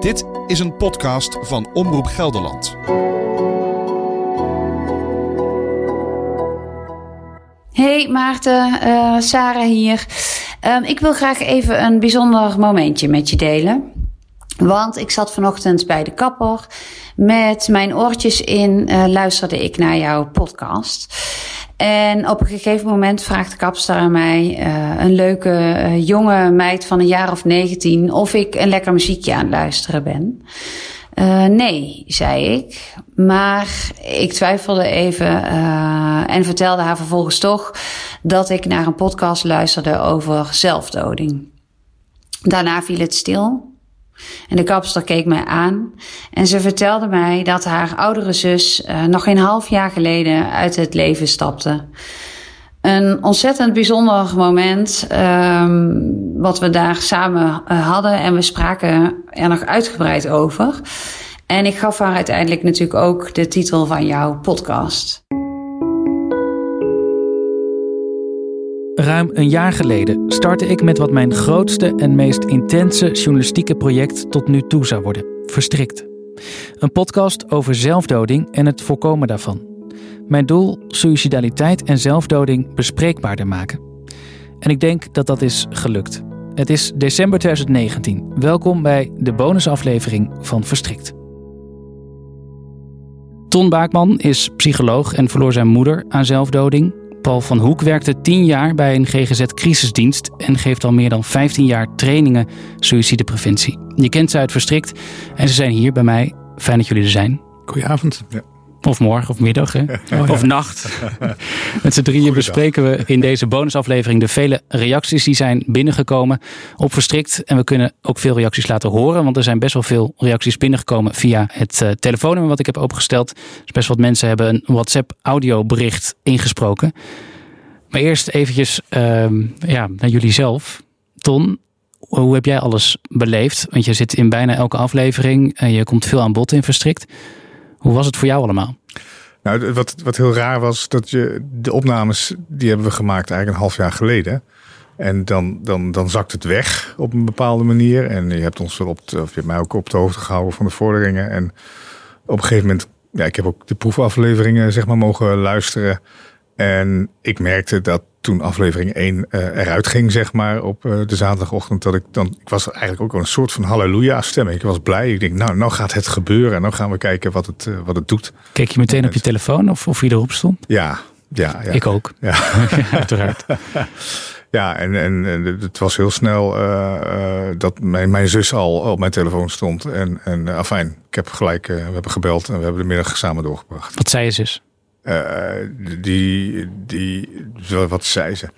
Dit is een podcast van Omroep Gelderland. Hey Maarten, uh, Sarah hier. Uh, ik wil graag even een bijzonder momentje met je delen. Want ik zat vanochtend bij de kapper. Met mijn oortjes in uh, luisterde ik naar jouw podcast. En op een gegeven moment vraagt de kapster aan mij, uh, een leuke uh, jonge meid van een jaar of 19, of ik een lekker muziekje aan het luisteren ben. Uh, nee, zei ik. Maar ik twijfelde even en vertelde haar vervolgens toch dat ik naar een podcast luisterde over zelfdoding. Daarna viel het stil. En de kapster keek mij aan en ze vertelde mij dat haar oudere zus uh, nog geen half jaar geleden uit het leven stapte. Een ontzettend bijzonder moment um, wat we daar samen uh, hadden en we spraken er nog uitgebreid over. En ik gaf haar uiteindelijk natuurlijk ook de titel van jouw podcast. Ruim een jaar geleden startte ik met wat mijn grootste en meest intense journalistieke project tot nu toe zou worden: Verstrikt. Een podcast over zelfdoding en het voorkomen daarvan. Mijn doel: suicidaliteit en zelfdoding bespreekbaarder maken. En ik denk dat dat is gelukt. Het is december 2019. Welkom bij de bonusaflevering van Verstrikt. Ton Baakman is psycholoog en verloor zijn moeder aan zelfdoding. Paul van Hoek werkte 10 jaar bij een GGZ-crisisdienst en geeft al meer dan 15 jaar trainingen suïcidepreventie. Je kent ze uit Verstrikt en ze zijn hier bij mij. Fijn dat jullie er zijn. Goedenavond. Of morgen of middag, hè? Oh, ja. of nacht. Met z'n drieën bespreken we in deze bonusaflevering de vele reacties die zijn binnengekomen op Verstrikt. En we kunnen ook veel reacties laten horen, want er zijn best wel veel reacties binnengekomen via het uh, telefoonnummer wat ik heb opengesteld. Dus best wat mensen hebben een WhatsApp audiobericht ingesproken. Maar eerst eventjes uh, ja, naar jullie zelf. Ton, hoe heb jij alles beleefd? Want je zit in bijna elke aflevering en je komt veel aan bod in Verstrikt. Hoe was het voor jou allemaal? Nou, wat, wat heel raar was, dat je de opnames, die hebben we gemaakt eigenlijk een half jaar geleden. En dan, dan, dan zakt het weg op een bepaalde manier. En je hebt ons wel op, of je hebt mij ook op de hoogte gehouden van de vorderingen. En op een gegeven moment, ja, ik heb ook de proefafleveringen zeg maar mogen luisteren. En ik merkte dat toen aflevering 1 uh, eruit ging, zeg maar, op uh, de zaterdagochtend, dat ik dan, ik was eigenlijk ook al een soort van halleluja stemming. Ik was blij. Ik denk, nou, nou gaat het gebeuren. En nou gaan we kijken wat het, uh, wat het doet. Keek je meteen op je telefoon of, of je erop stond? Ja, ja, ja. Ik ook. Ja, uiteraard. ja, en, en, en het was heel snel uh, dat mijn, mijn zus al op mijn telefoon stond. En, en afijn, ik heb gelijk, we hebben gebeld en we hebben de middag samen doorgebracht. Wat zei je zus? Uh, die, die, wat zei ze?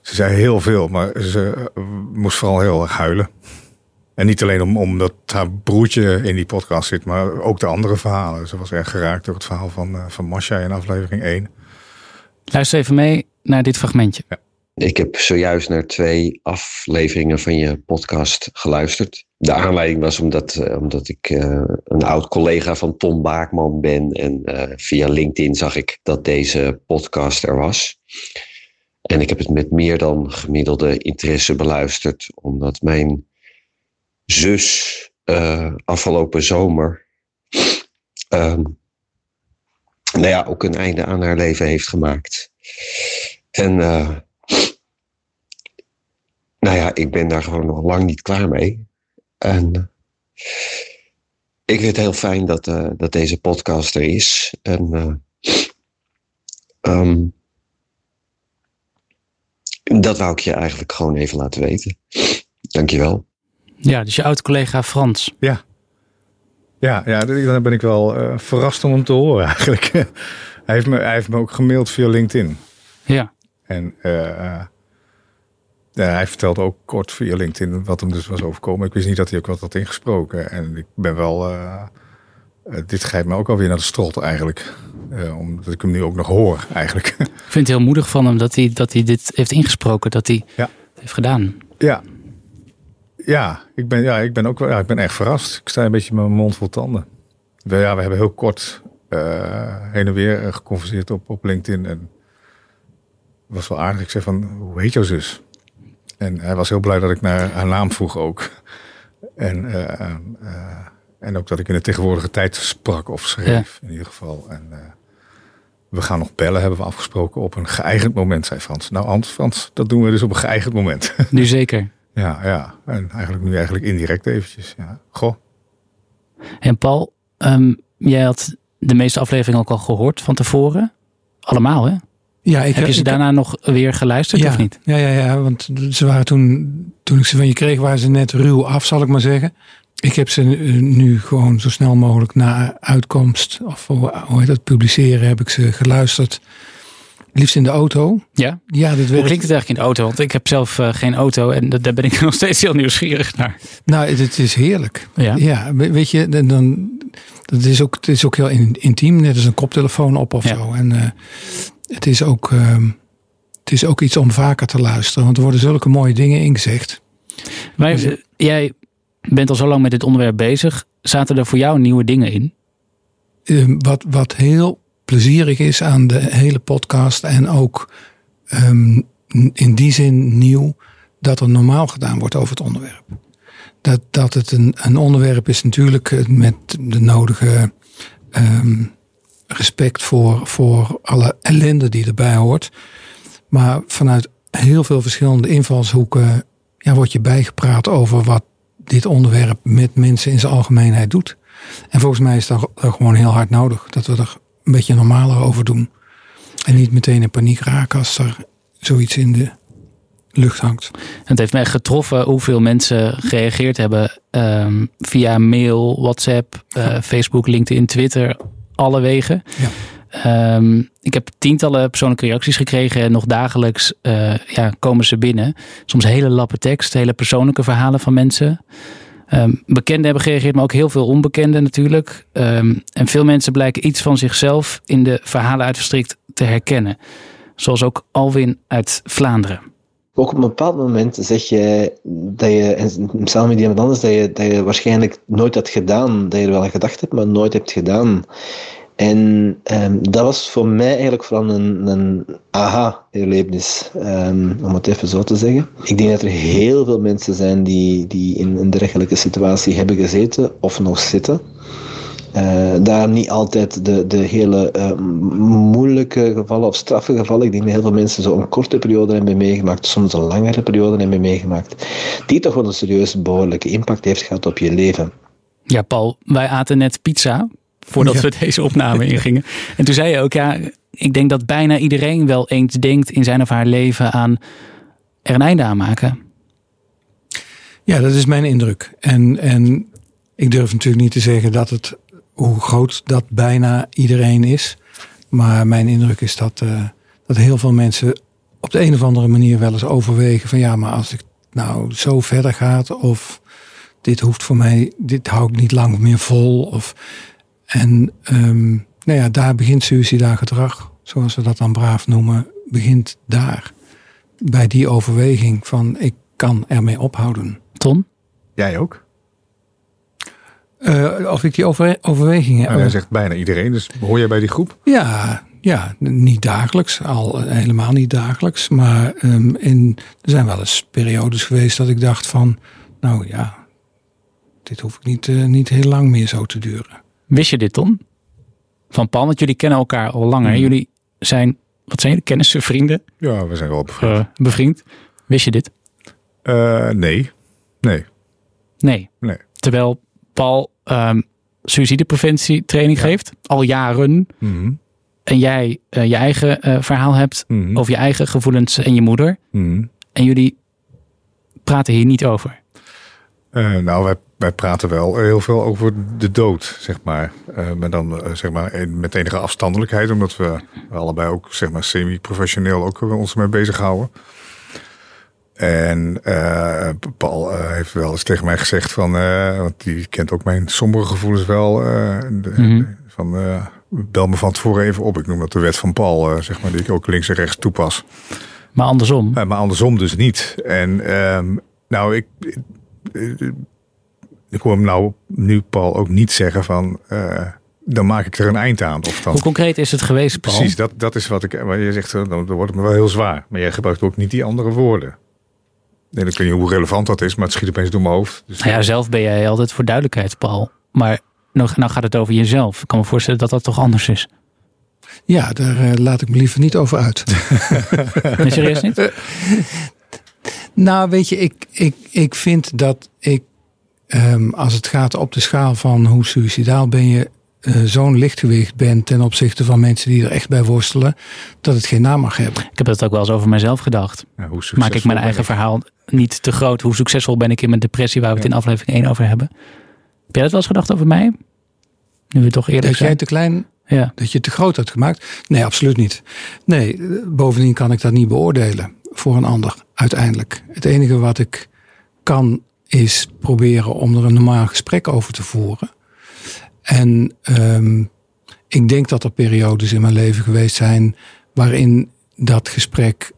Ze zei heel veel, maar ze moest vooral heel erg huilen. En niet alleen om, omdat haar broertje in die podcast zit, maar ook de andere verhalen. Ze was erg geraakt door het verhaal van, van Masha in aflevering 1. Luister even mee naar dit fragmentje. Ja. Ik heb zojuist naar twee afleveringen van je podcast geluisterd. De aanleiding was omdat, uh, omdat ik uh, een oud collega van Tom Baakman ben. En uh, via LinkedIn zag ik dat deze podcast er was. En ik heb het met meer dan gemiddelde interesse beluisterd. Omdat mijn zus afgelopen zomer. nou ja, ook een einde aan haar leven heeft gemaakt. En nou ja, ik ben daar gewoon nog lang niet klaar mee. En ik vind het heel fijn dat, uh, dat deze podcast er is. En uh, um, dat wou ik je eigenlijk gewoon even laten weten. Dankjewel. Ja, dus je oud-collega Frans. Ja. Ja, ja, dan ben ik wel verrast om hem te horen eigenlijk. hij, heeft me, hij heeft me ook gemaild via LinkedIn. Ja. En ja, hij vertelde ook kort via LinkedIn wat hem dus was overkomen. Ik wist niet dat hij ook wat had ingesproken. En ik ben wel. Uh, dit grijpt me ook alweer naar de strot eigenlijk. Uh, omdat ik hem nu ook nog hoor eigenlijk. Ik vind het heel moedig van hem dat hij, dat hij dit heeft ingesproken. Dat hij ja. het heeft gedaan. Ja. Ja, ik ben, ja, ik ben ook ja, ik ben echt verrast. Ik sta een beetje met mijn mond vol tanden. We, ja, we hebben heel kort uh, heen en weer geconverseerd op, op LinkedIn. En was wel aardig. Ik zei van, hoe heet jouw zus? En hij was heel blij dat ik naar haar naam vroeg ook. En, eh, eh, en ook dat ik in de tegenwoordige tijd sprak of schreef, in ieder geval. En eh, we gaan nog bellen, hebben we afgesproken, op een geëigend moment, zei Frans. Nou, Hans, Frans, dat doen we dus op een geëigend moment. Nu zeker. ja, ja. En eigenlijk nu eigenlijk indirect eventjes. Ja. Goh. En Paul, ehm, jij had de meeste afleveringen ook al gehoord van tevoren. Allemaal, hè? Ja, ik Heb je ze ik- daarna nog weer geluisterd ja, of niet? Ja, ja, ja, want ze waren toen, toen ik ze van je kreeg, waren ze net ruw af, zal ik maar zeggen. Ik heb ze nu- nu gewoon zo snel mogelijk na uitkomst, of hoe hoe heet dat, publiceren, heb ik ze geluisterd. Liefst in de auto. Ja? Ja, dit Hoe werkt. klinkt het eigenlijk in de auto? Want ik heb zelf eh, geen auto en dat- daar ben ik nog steeds heel nieuwsgierig naar. Nou, het, het is heerlijk. Ja? Ja, we- weet je, dan, dan, dat is ook, het is ook heel in- intiem, net als een koptelefoon op of Ja. zo. En eh, het, is ook, ehm, het is ook iets om vaker te luisteren, want er worden zulke mooie dingen ingezegd. Maar eh, jij bent al zo lang met dit onderwerp bezig. Zaten er voor jou nieuwe dingen in? Ehm, wat, wat heel plezierig is aan de hele podcast en ook ehm, in die zin nieuw, dat er normaal gedaan wordt over het onderwerp. Dat, dat het een, een onderwerp is natuurlijk met de nodige respect voor, voor alle ellende die erbij hoort. Maar vanuit heel veel verschillende invalshoeken ja, wordt je bijgepraat over wat dit onderwerp met mensen in zijn algemeenheid doet. En volgens mij is dat, dat gewoon heel hard nodig. Dat we er een beetje normaler over doen. En niet meteen in paniek raken als er zoiets in de lucht hangt. Het heeft mij getroffen hoeveel mensen gereageerd hebben ehm, via mail, WhatsApp, eh, Facebook, LinkedIn, Twitter, alle wegen. Ja. Ehm, ik heb tientallen persoonlijke reacties gekregen en nog dagelijks eh, ja, komen ze binnen. Soms hele lappe tekst, hele persoonlijke verhalen van mensen. Ehm, bekenden hebben gereageerd, maar ook heel veel onbekenden natuurlijk. Ehm, en veel mensen blijken iets van zichzelf in de verhalen uit Verstrikt te herkennen. Zoals ook Alwin uit Vlaanderen. Ook op een bepaald moment zeg je dat je, en samen met iemand anders, dat je, dat je waarschijnlijk nooit had gedaan. Dat je er wel aan gedacht hebt, maar nooit hebt gedaan. En ehm, dat was voor mij eigenlijk vooral een, een aha-erlevenis, ehm, om het even zo te zeggen. Ik denk dat er heel veel mensen zijn die, die in een dergelijke situatie hebben gezeten of nog zitten. Eh, daar niet altijd de, de hele eh, moeilijke gevallen of straffe gevallen. Ik denk dat heel veel mensen zo een korte periode hebben meegemaakt, soms een langere periode hebben meegemaakt, die toch wel een serieuze behoorlijke impact heeft gehad op je leven. Ja, Paul, wij aten net pizza voordat Ja. we deze opname ingingen. En toen zei je ook, ja, ik denk dat bijna iedereen wel eens denkt in zijn of haar leven aan er een einde aan maken. Ja, dat is mijn indruk. En, en ik durf natuurlijk niet te zeggen dat het, hoe groot dat bijna iedereen is. Maar mijn indruk is dat, eh, dat heel veel mensen op de een of andere manier wel eens overwegen van ja, maar als ik nou zo verder gaat of dit hoeft voor mij, dit hou ik niet lang meer vol. Of, en ehm, nou ja, daar begint suicidaal gedrag, zoals we dat dan braaf noemen, begint daar. Bij die overweging van ik kan ermee ophouden. Ton? Jij ook? Eh, of ik die over, overwegingen Nou, jij zegt bijna iedereen, dus hoor jij bij die groep? Ja, ja, niet dagelijks, al eh, helemaal niet dagelijks. Maar ehm, in, er zijn wel eens periodes geweest dat ik dacht van, nou ja, dit hoef ik niet, eh, niet heel lang meer zo te duren. Wist je dit, Ton? Van Paul, want jullie kennen elkaar al langer. Mhm. Jullie zijn, wat zijn jullie, kennissen, vrienden, Ja, we zijn wel bevriend. eh, bevriend. Wist je dit? Eh, nee. Nee. Nee. Nee. Terwijl Paul ehm suïcidepreventietraining geeft, al jaren. Mhm. En jij eh, je eigen eh, verhaal hebt Mhm. over je eigen gevoelens en je moeder. Mhm. En jullie praten hier niet over. Eh, nou, wij, wij praten wel heel veel over de dood, zeg maar. Maar dan zeg maar met enige afstandelijkheid, omdat we allebei ook zeg maar semi-professioneel ook ons mee bezighouden. En eh, Paul eh, heeft wel eens tegen mij gezegd van, eh, want die kent ook mijn sombere gevoelens wel, de- Mhm. van bel me van tevoren even op. Ik noem dat de wet van Paul, zeg maar, die ik ook links en rechts toepas. Maar andersom. Maar andersom dus niet. En ehm, nou, ik, ik, ik hoor hem nou nu Paul ook niet zeggen van, dan maak ik er een eind aan. Of dan, Hoe concreet is het geweest, Paul? precies, dat, dat is wat ik, maar je zegt, dan, dan wordt het me wel heel zwaar. Maar jij gebruikt ook niet die andere woorden. Nee, ik weet niet hoe relevant dat is, maar het schiet opeens door mijn hoofd. Dus Nou ja, zelf ben jij altijd voor duidelijkheid, Paul. Maar nog, nou gaat het over jezelf. Ik kan me voorstellen dat dat toch anders is. Ja, daar eh, laat ik me liever niet over uit. Nee, serieus niet? Nou, weet je, ik, ik, ik vind dat ik, ehm, als het gaat op de schaal van hoe suicidaal ben je, eh, zo'n lichtgewicht ben ten opzichte van mensen die er echt bij worstelen, dat het geen naam mag hebben. Ik heb dat ook wel eens over mezelf gedacht. ja, hoe Maak ik mijn eigen verhaal niet te groot? Hoe succesvol ben ik in mijn depressie waar we het in aflevering 1 over hebben? Heb jij dat wel eens gedacht over mij? Nu we toch eerlijk Dat jij te klein, Ja. dat je te groot had gemaakt? Nee, absoluut niet. Nee, eh, bovendien kan ik dat niet beoordelen voor een ander uiteindelijk. Het enige wat ik kan is proberen om er een normaal gesprek over te voeren. En ehm, ik denk dat er periodes in mijn leven geweest zijn waarin dat gesprek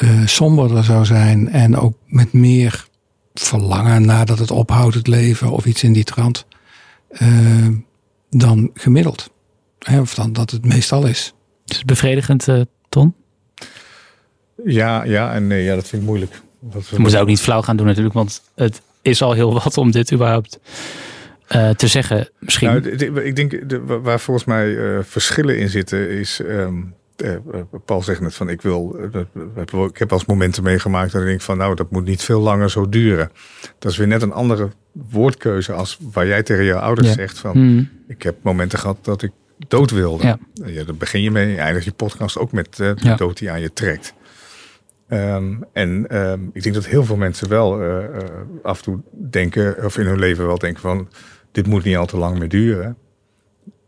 eh somberder zou zijn en ook met meer verlangen nadat het ophoudt het leven of iets in die trant eh, dan gemiddeld. Hè, of dan dat het meestal is. Is het bevredigend, eh, Ton? Ja, ja en nee, ja, dat vind ik moeilijk. Dat Je moet ook niet flauw gaan doen natuurlijk, want het is al heel wat om dit überhaupt eh, te zeggen. Misschien. Nou, ik denk de, wa- waar volgens mij eh, verschillen in zitten is. ehm, eh, eh, Paul zegt net van ik wil. eh, ik heb als momenten meegemaakt dat ik denk van nou dat moet niet veel langer zo duren. Dat is weer net een andere woordkeuze als waar jij tegen jouw ouders Ja. zegt van Hmm. ik heb momenten gehad dat ik dood wilde. Ja. Ja. daar begin je mee. Je eindigt je podcast ook met eh, de Ja. dood die aan je trekt. Ehm, en ehm, ik denk dat heel veel mensen wel af en toe denken, of in hun leven wel denken van, dit moet niet al te lang meer duren.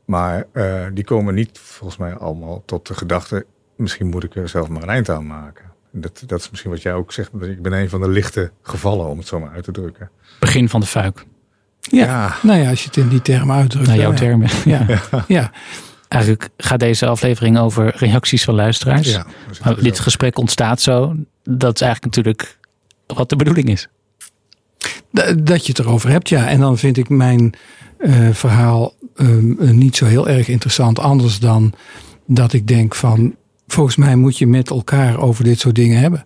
Maar eh, die komen niet volgens mij allemaal tot de gedachte, misschien moet ik er zelf maar een eind aan maken. En dat, dat is misschien wat jij ook zegt, dat ik ben een van de lichte gevallen, om het zo maar uit te drukken. Begin van de fuik. Ja. Ja. Nou ja, als je het in die termen uitdrukt. Naar jouw ja. termen. Ja. ja. Eigenlijk gaat deze aflevering over reacties van luisteraars. Maar dit zo. gesprek ontstaat zo. Dat is eigenlijk natuurlijk wat de bedoeling is. Da- Dat je het erover hebt, ja. En dan vind ik mijn eh, verhaal ehm, eh, niet zo heel erg interessant. Anders dan dat ik denk van... Volgens mij moet je met elkaar over dit soort dingen hebben.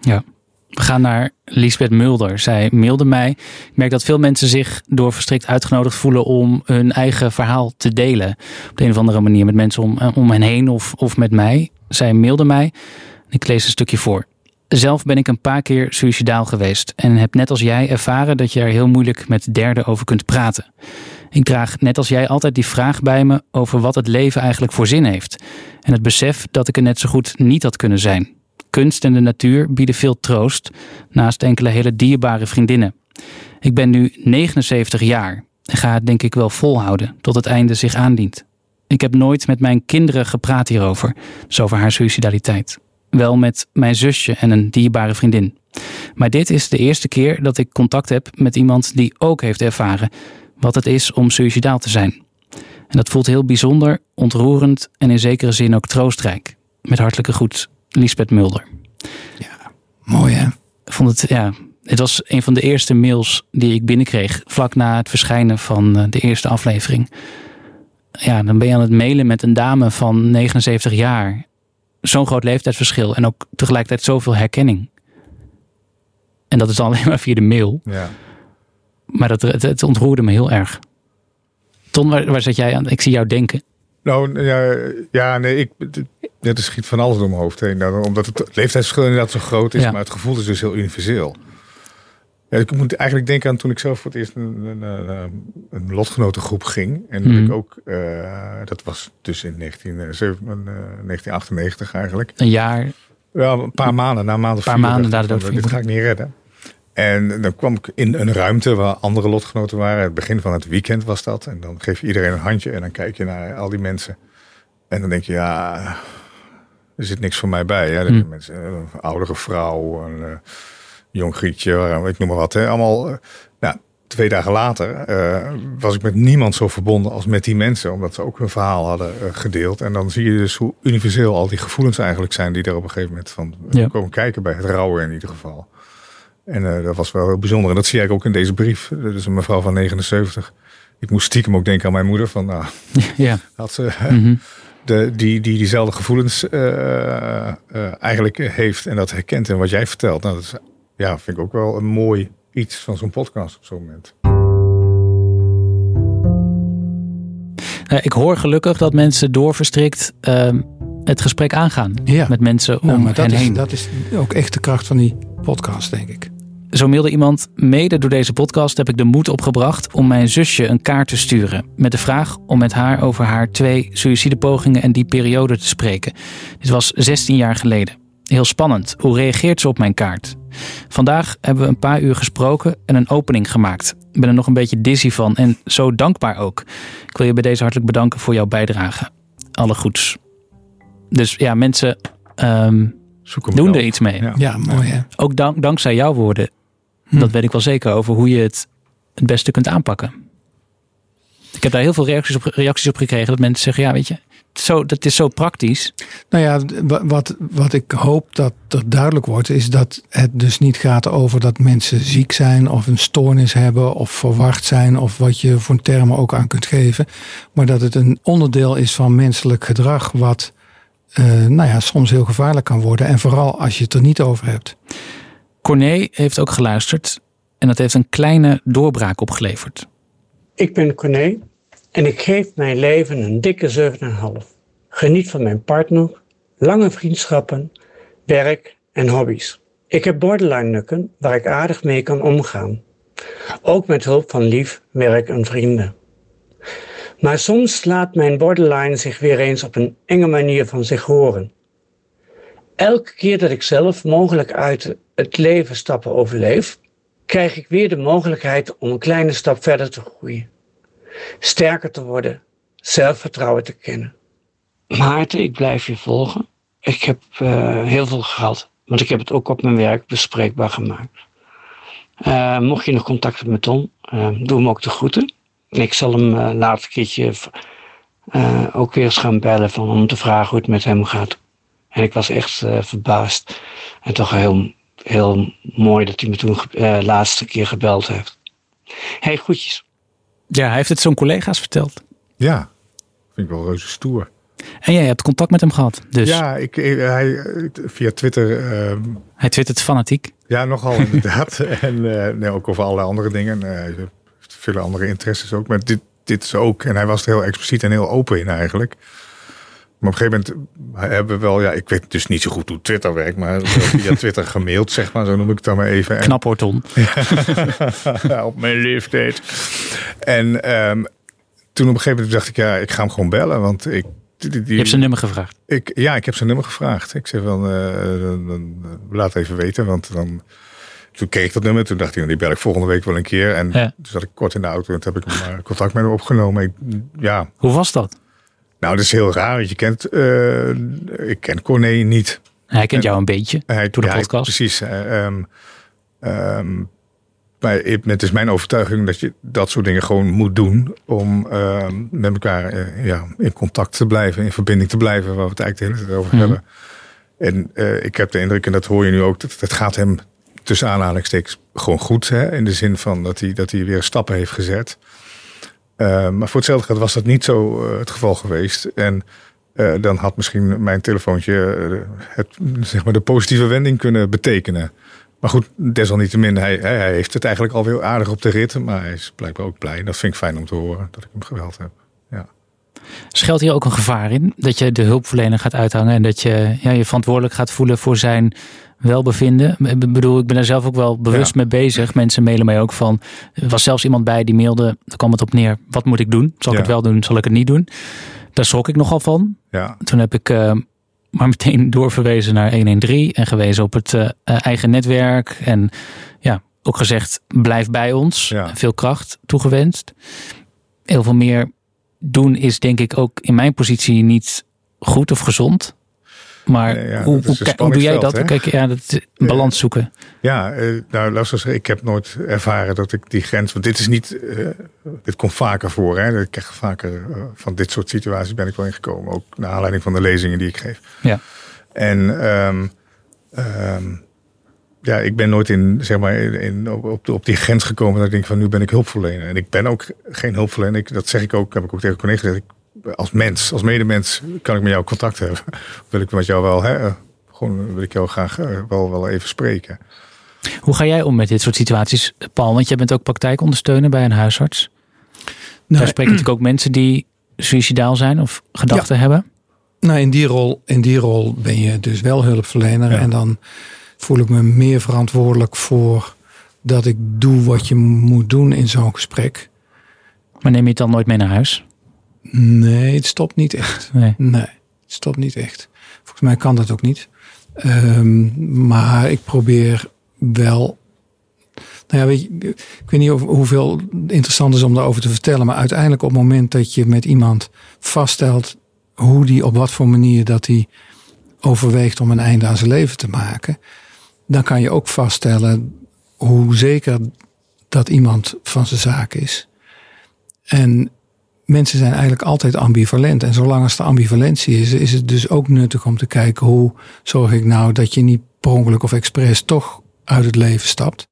Ja. We gaan naar Lisbeth Mulder. Zij mailde mij. Ik merk dat veel mensen zich door verstrikt uitgenodigd voelen om hun eigen verhaal te delen. Op de een of andere manier met mensen om, eh, om hen heen of, of met mij. Zij mailde mij. Ik lees een stukje voor. Zelf ben ik een paar keer suicidaal geweest en heb net als jij ervaren dat je er heel moeilijk met derden over kunt praten. Ik draag net als jij altijd die vraag bij me over wat het leven eigenlijk voor zin heeft. En het besef dat ik er net zo goed niet had kunnen zijn. Kunst en de natuur bieden veel troost, naast enkele hele dierbare vriendinnen. Ik ben nu 79 jaar en ga het denk ik wel volhouden tot het einde zich aandient. Ik heb nooit met mijn kinderen gepraat hierover, dus over haar suicidaliteit. Wel met mijn zusje en een dierbare vriendin. Maar dit is de eerste keer dat ik contact heb met iemand die ook heeft ervaren wat het is om suicidaal te zijn. En dat voelt heel bijzonder, ontroerend en in zekere zin ook troostrijk. Met hartelijke groet, Lisbeth Mulder. Mooi hè? Ik vond het, ja, het was een van de eerste mails die ik binnenkreeg vlak na het verschijnen van eh, de eerste aflevering. Ja, dan ben je aan het mailen met een dame van 79 jaar. Zo'n groot leeftijdsverschil en ook tegelijkertijd zoveel herkenning. En dat is dan alleen maar via de mail. Ja. Maar dat, het, het ontroerde me heel erg. Ton, waar, waar zat jij aan? Ik zie jou denken. Nou, ja, ja nee, ik, dit schiet van alles door mijn hoofd heen. Nou, omdat het leeftijdsverschil inderdaad zo groot is, Ja. maar het gevoel is dus heel universeel. Ja, ik moet eigenlijk denken aan toen ik zelf voor het eerst een, een, een, een lotgenotengroep ging. En dat Mhm. ik ook, eh, dat was dus in 19, eh, zeven- eh, 1998 eigenlijk. Een jaar. Ja, een paar maanden, na een maand of Paar vier, maanden van Dit ga ik niet redden. En dan kwam ik in een ruimte waar andere lotgenoten waren. Het begin van het weekend was dat. En dan geef je iedereen een handje en dan kijk je naar al die mensen. En dan denk je, ja, er zit niks voor mij bij. Hè? Hmm. mensen, een oudere vrouw, een eh, jong grietje, ik noem maar wat. Hè? Allemaal, eh, nou, twee dagen later eh, was ik met niemand zo verbonden als met die mensen. Omdat ze ook hun verhaal hadden eh, gedeeld. En dan zie je dus hoe universeel al die gevoelens eigenlijk zijn. Die er op een gegeven moment van Ja. komen kijken bij het rouwen in ieder geval. En eh, dat was wel heel bijzonder. En dat zie ik ook in deze brief. Dus een mevrouw van 79. Ik moest stiekem ook denken aan mijn moeder. Van, nou, Ja. had ze Mhm. de, die, die diezelfde gevoelens eh, eh, eigenlijk heeft en dat herkent en wat jij vertelt. Nou, dat is ja, vind ik ook wel een mooi iets van zo'n podcast op zo'n moment. Uh, ik hoor gelukkig dat mensen doorverstrikt uh, het gesprek aangaan Ja. met mensen om Nou, maar dat hen is, heen. dat is ook echt de kracht van die podcast, denk ik. Zo mailde iemand, mede door deze podcast heb ik de moed opgebracht om mijn zusje een kaart te sturen. Met de vraag om met haar over haar twee suïcidepogingen en die periode te spreken. Dit was 16 jaar geleden. Heel spannend. Hoe reageert ze op mijn kaart? Vandaag hebben we een paar uur gesproken en een opening gemaakt. Ik ben er nog een beetje dizzy van en zo dankbaar ook. Ik wil je bij deze hartelijk bedanken voor jouw bijdrage. Alle goeds. Dus ja, mensen ehm, Zoek hem doen er iets mee. Ja. Ja, mooi hè. Ook dank, dankzij jouw woorden. Hm. Dat weet ik wel zeker over hoe je het het beste kunt aanpakken. Ik heb daar heel veel reacties op, reacties op gekregen. Dat mensen zeggen, ja weet je, zo, dat is zo praktisch. Nou ja, wa- wat, wat ik hoop dat er duidelijk wordt, is dat het dus niet gaat over dat mensen ziek zijn of een stoornis hebben of verward zijn of wat je voor termen ook aan kunt geven. Maar dat het een onderdeel is van menselijk gedrag wat eh, nou ja, soms heel gevaarlijk kan worden. En vooral als je het er niet over hebt. Corné heeft ook geluisterd en dat heeft een kleine doorbraak opgeleverd. Ik ben Corné en ik geef mijn leven een dikke 7,5. Geniet van mijn partner, lange vriendschappen, werk en hobby's. Ik heb borderline nukken waar ik aardig mee kan omgaan. Ook met hulp van lief, werk en vrienden. Maar soms laat mijn borderline zich weer eens op een enge manier van zich horen. Elke keer dat ik zelf mogelijk uit het leven stappen overleef, krijg ik weer de mogelijkheid om een kleine stap verder te groeien. Sterker te worden, zelfvertrouwen te kennen. Maarten, ik blijf je volgen. Ik heb eh, heel veel gehad, want ik heb het ook op mijn werk bespreekbaar gemaakt. Eh, mocht je nog contact hebben met Tom, eh, doe hem ook de groeten. Ik zal hem eh later een keertje eh, ook weer eens gaan bellen van, om te vragen hoe het met hem gaat. En ik was echt eh, verbaasd en toch heel, heel mooi dat hij me toen de laatste keer gebeld heeft. Hey, groetjes. Ja, hij heeft het zo'n collega's verteld. Ja, vind ik wel reuze stoer. En jij hebt contact met hem gehad. Dus Ja, ik, hij, via Twitter, ehm, hij twittert fanatiek. ja, nogal inderdaad. en eh, nee, ook over allerlei andere dingen. Eh, hij heeft vele andere interesses ook. Maar dit, dit is ook. En hij was er heel expliciet en heel open in eigenlijk. Maar op een gegeven moment hebben we wel, ja, ik weet dus niet zo goed hoe Twitter werkt, maar wel via Twitter gemaild, zeg maar, zo noem ik het dan maar even. En- Knap hoor, op mijn leeftijd. En ehm, toen op een gegeven moment dacht ik, ja, ik ga hem gewoon bellen, want ik. Die, die- Je hebt zijn nummer gevraagd. ik, ja, ik heb zijn nummer gevraagd. Ik zei van, eh, dan- dan- laat even weten, want dan... Toen keek ik dat nummer, toen dacht ik, nou, die bel ik volgende week wel een keer. En Ja. toen zat ik kort in de auto en toen heb ik maar contact met hem opgenomen. Ik, ja, Hoe was dat? nou, dat is heel raar. want Je kent, eh, ik ken Corné niet. Hij kent jou een beetje Hij, door de ja, podcast. Precies. eh, ehm, ehm, maar het is mijn overtuiging dat je dat soort dingen gewoon moet doen. Om ehm, met elkaar eh, ja, in contact te blijven, in verbinding te blijven, waar we het eigenlijk de hele tijd over Mhm. hebben. En eh, ik heb de indruk, en dat hoor je nu ook, dat het gaat hem tussen aanhalingstekens gewoon goed. Hè? In de zin van dat hij, dat hij weer stappen heeft gezet. Eh, maar voor hetzelfde geld was dat niet zo eh, het geval geweest. En eh, dan had misschien mijn telefoontje het, zeg maar de positieve wending kunnen betekenen. Maar goed, desalniettemin, hij, hij hij heeft het eigenlijk alweer aardig op de rit. Maar hij is blijkbaar ook blij. Dat vind ik fijn om te horen, dat ik hem geweld heb. Ja. Schuilt hier ook een gevaar in? Dat je de hulpverlener gaat uithangen en dat je ja, je verantwoordelijk gaat voelen voor zijn welbevinden? Ik bedoel, ik ben daar zelf ook wel bewust Ja. mee bezig. Mensen mailen mij ook van. Er was zelfs iemand bij die mailde. Daar kwam het op neer. Wat moet ik doen? Zal ik Ja. het wel doen? Zal ik het niet doen? Daar schrok ik nogal van. Ja, Toen heb ik eh, maar meteen doorverwezen naar 113 en gewezen op het eh, eigen netwerk. En ja, ook gezegd: blijf bij ons. Ja. Veel kracht toegewenst. Heel veel meer doen is denk ik ook in mijn positie niet goed of gezond. Maar Nee, ja, hoe, hoe, doe jij dat? spanningsveld, Kijk, ja, dat balans zoeken. ja eh, nou laat zeggen, ik heb nooit ervaren dat ik die grens. Want dit is niet. eh, dit komt vaker voor. Hè? Ik krijg vaker eh, van dit soort situaties ben ik wel ingekomen. Ook naar aanleiding van de lezingen die ik geef. Ja. En ehm, ehm, ja, ik ben nooit in, zeg maar, in, op, op, die grens gekomen dat ik denk van nu ben ik hulpverlener. En ik ben ook geen hulpverlener. Ik, dat zeg ik ook, heb ik ook tegen collega's gezegd. Ik, als mens, als medemens kan ik met jou contact hebben. Wil ik met jou wel, hè, eh, gewoon wil ik jou graag eh, wel, wel even spreken. Hoe ga jij om met dit soort situaties, Paul? Want jij bent ook praktijkondersteuner bij een huisarts. Nou, Daar spreken natuurlijk ook mensen die suicidaal zijn of gedachten hebben. Nou, in die, rol, in die rol ben je dus wel hulpverlener. Ja. En dan voel ik me meer verantwoordelijk voor dat ik doe wat je moet doen in zo'n gesprek. Maar neem je het dan nooit mee naar huis? Nee, het stopt niet echt. Nee. Nee, het stopt niet echt. Volgens mij kan dat ook niet. Ehm, maar ik probeer wel. Nou ja, weet je, ik weet niet of, hoeveel interessant is om daarover te vertellen. Maar uiteindelijk op het moment dat je met iemand vaststelt hoe die op wat voor manier dat hij overweegt om een einde aan zijn leven te maken. Dan kan je ook vaststellen hoe zeker dat iemand van zijn zaak is. En mensen zijn eigenlijk altijd ambivalent. En zolang als de ambivalentie is, is het dus ook nuttig om te kijken hoe zorg ik nou dat je niet per ongeluk of expres toch uit het leven stapt.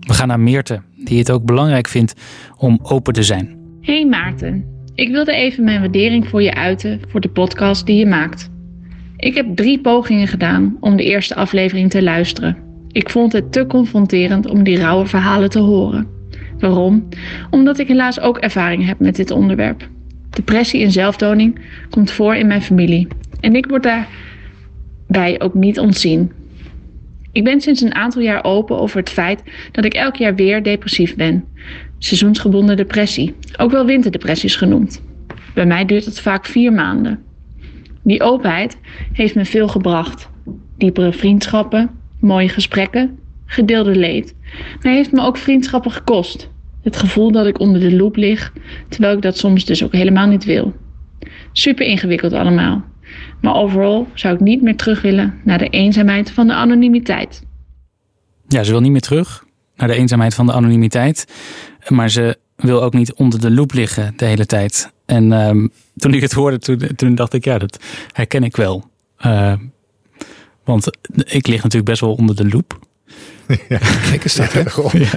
We gaan naar Meerte, die het ook belangrijk vindt om open te zijn. Hey Maarten, ik wilde even mijn waardering voor je uiten voor de podcast die je maakt. Ik heb drie pogingen gedaan om de eerste aflevering te luisteren. Ik vond het te confronterend om die rauwe verhalen te horen. Waarom? Omdat ik helaas ook ervaring heb met dit onderwerp. Depressie en zelfdoding komt voor in mijn familie en ik word daarbij ook niet ontzien. Ik ben sinds een aantal jaar open over het feit dat ik elk jaar weer depressief ben. Seizoensgebonden depressie, ook wel winterdepressies genoemd. Bij mij duurt het vaak vier maanden. Die openheid heeft me veel gebracht. Diepere vriendschappen, mooie gesprekken, gedeelde leed. Maar heeft me ook vriendschappen gekost. Het gevoel dat ik onder de loep lig, terwijl ik dat soms dus ook helemaal niet wil. Super ingewikkeld allemaal. Maar overal zou ik niet meer terug willen naar de eenzaamheid van de anonimiteit. Ja, ze wil niet meer terug naar de eenzaamheid van de anonimiteit. Maar ze wil ook niet onder de loep liggen de hele tijd. En ehm, toen ik het hoorde, toen, dacht ik, ja, dat herken ik wel. Uh, want ik lig natuurlijk best wel onder de loep. Ja. Kijk eens dat, hè? Ja.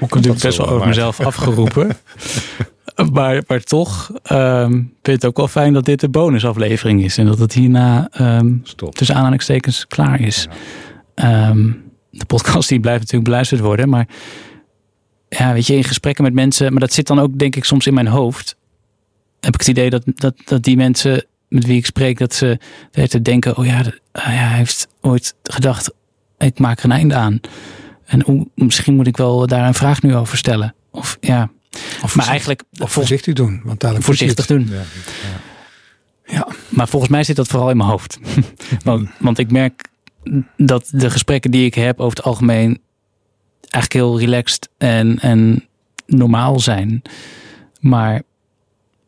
Ik heb best wel over mezelf afgeroepen. maar, maar toch um, vind ik het ook wel fijn dat dit de bonusaflevering is. En dat het hierna um, tussen aanhalingstekens klaar is. Ja. Um, de podcast die blijft natuurlijk beluisterd worden. Maar ja, weet je, in gesprekken met mensen. Maar dat zit dan ook denk ik soms in mijn hoofd. Heb ik het idee dat, dat, dat die mensen met wie ik spreek. Dat ze te denken. Oh ja, hij heeft ooit gedacht. Ik maak er een einde aan. En misschien moet ik wel daar een vraag nu over stellen. Of ja. Of maar eigenlijk. Of voorzichtig doen. Want dadelijk voorzichtig doen. Ja, ja. ja, maar volgens mij zit dat vooral in mijn hoofd. want, want ik merk dat de gesprekken die ik heb over het algemeen eigenlijk heel relaxed en, en normaal zijn. Maar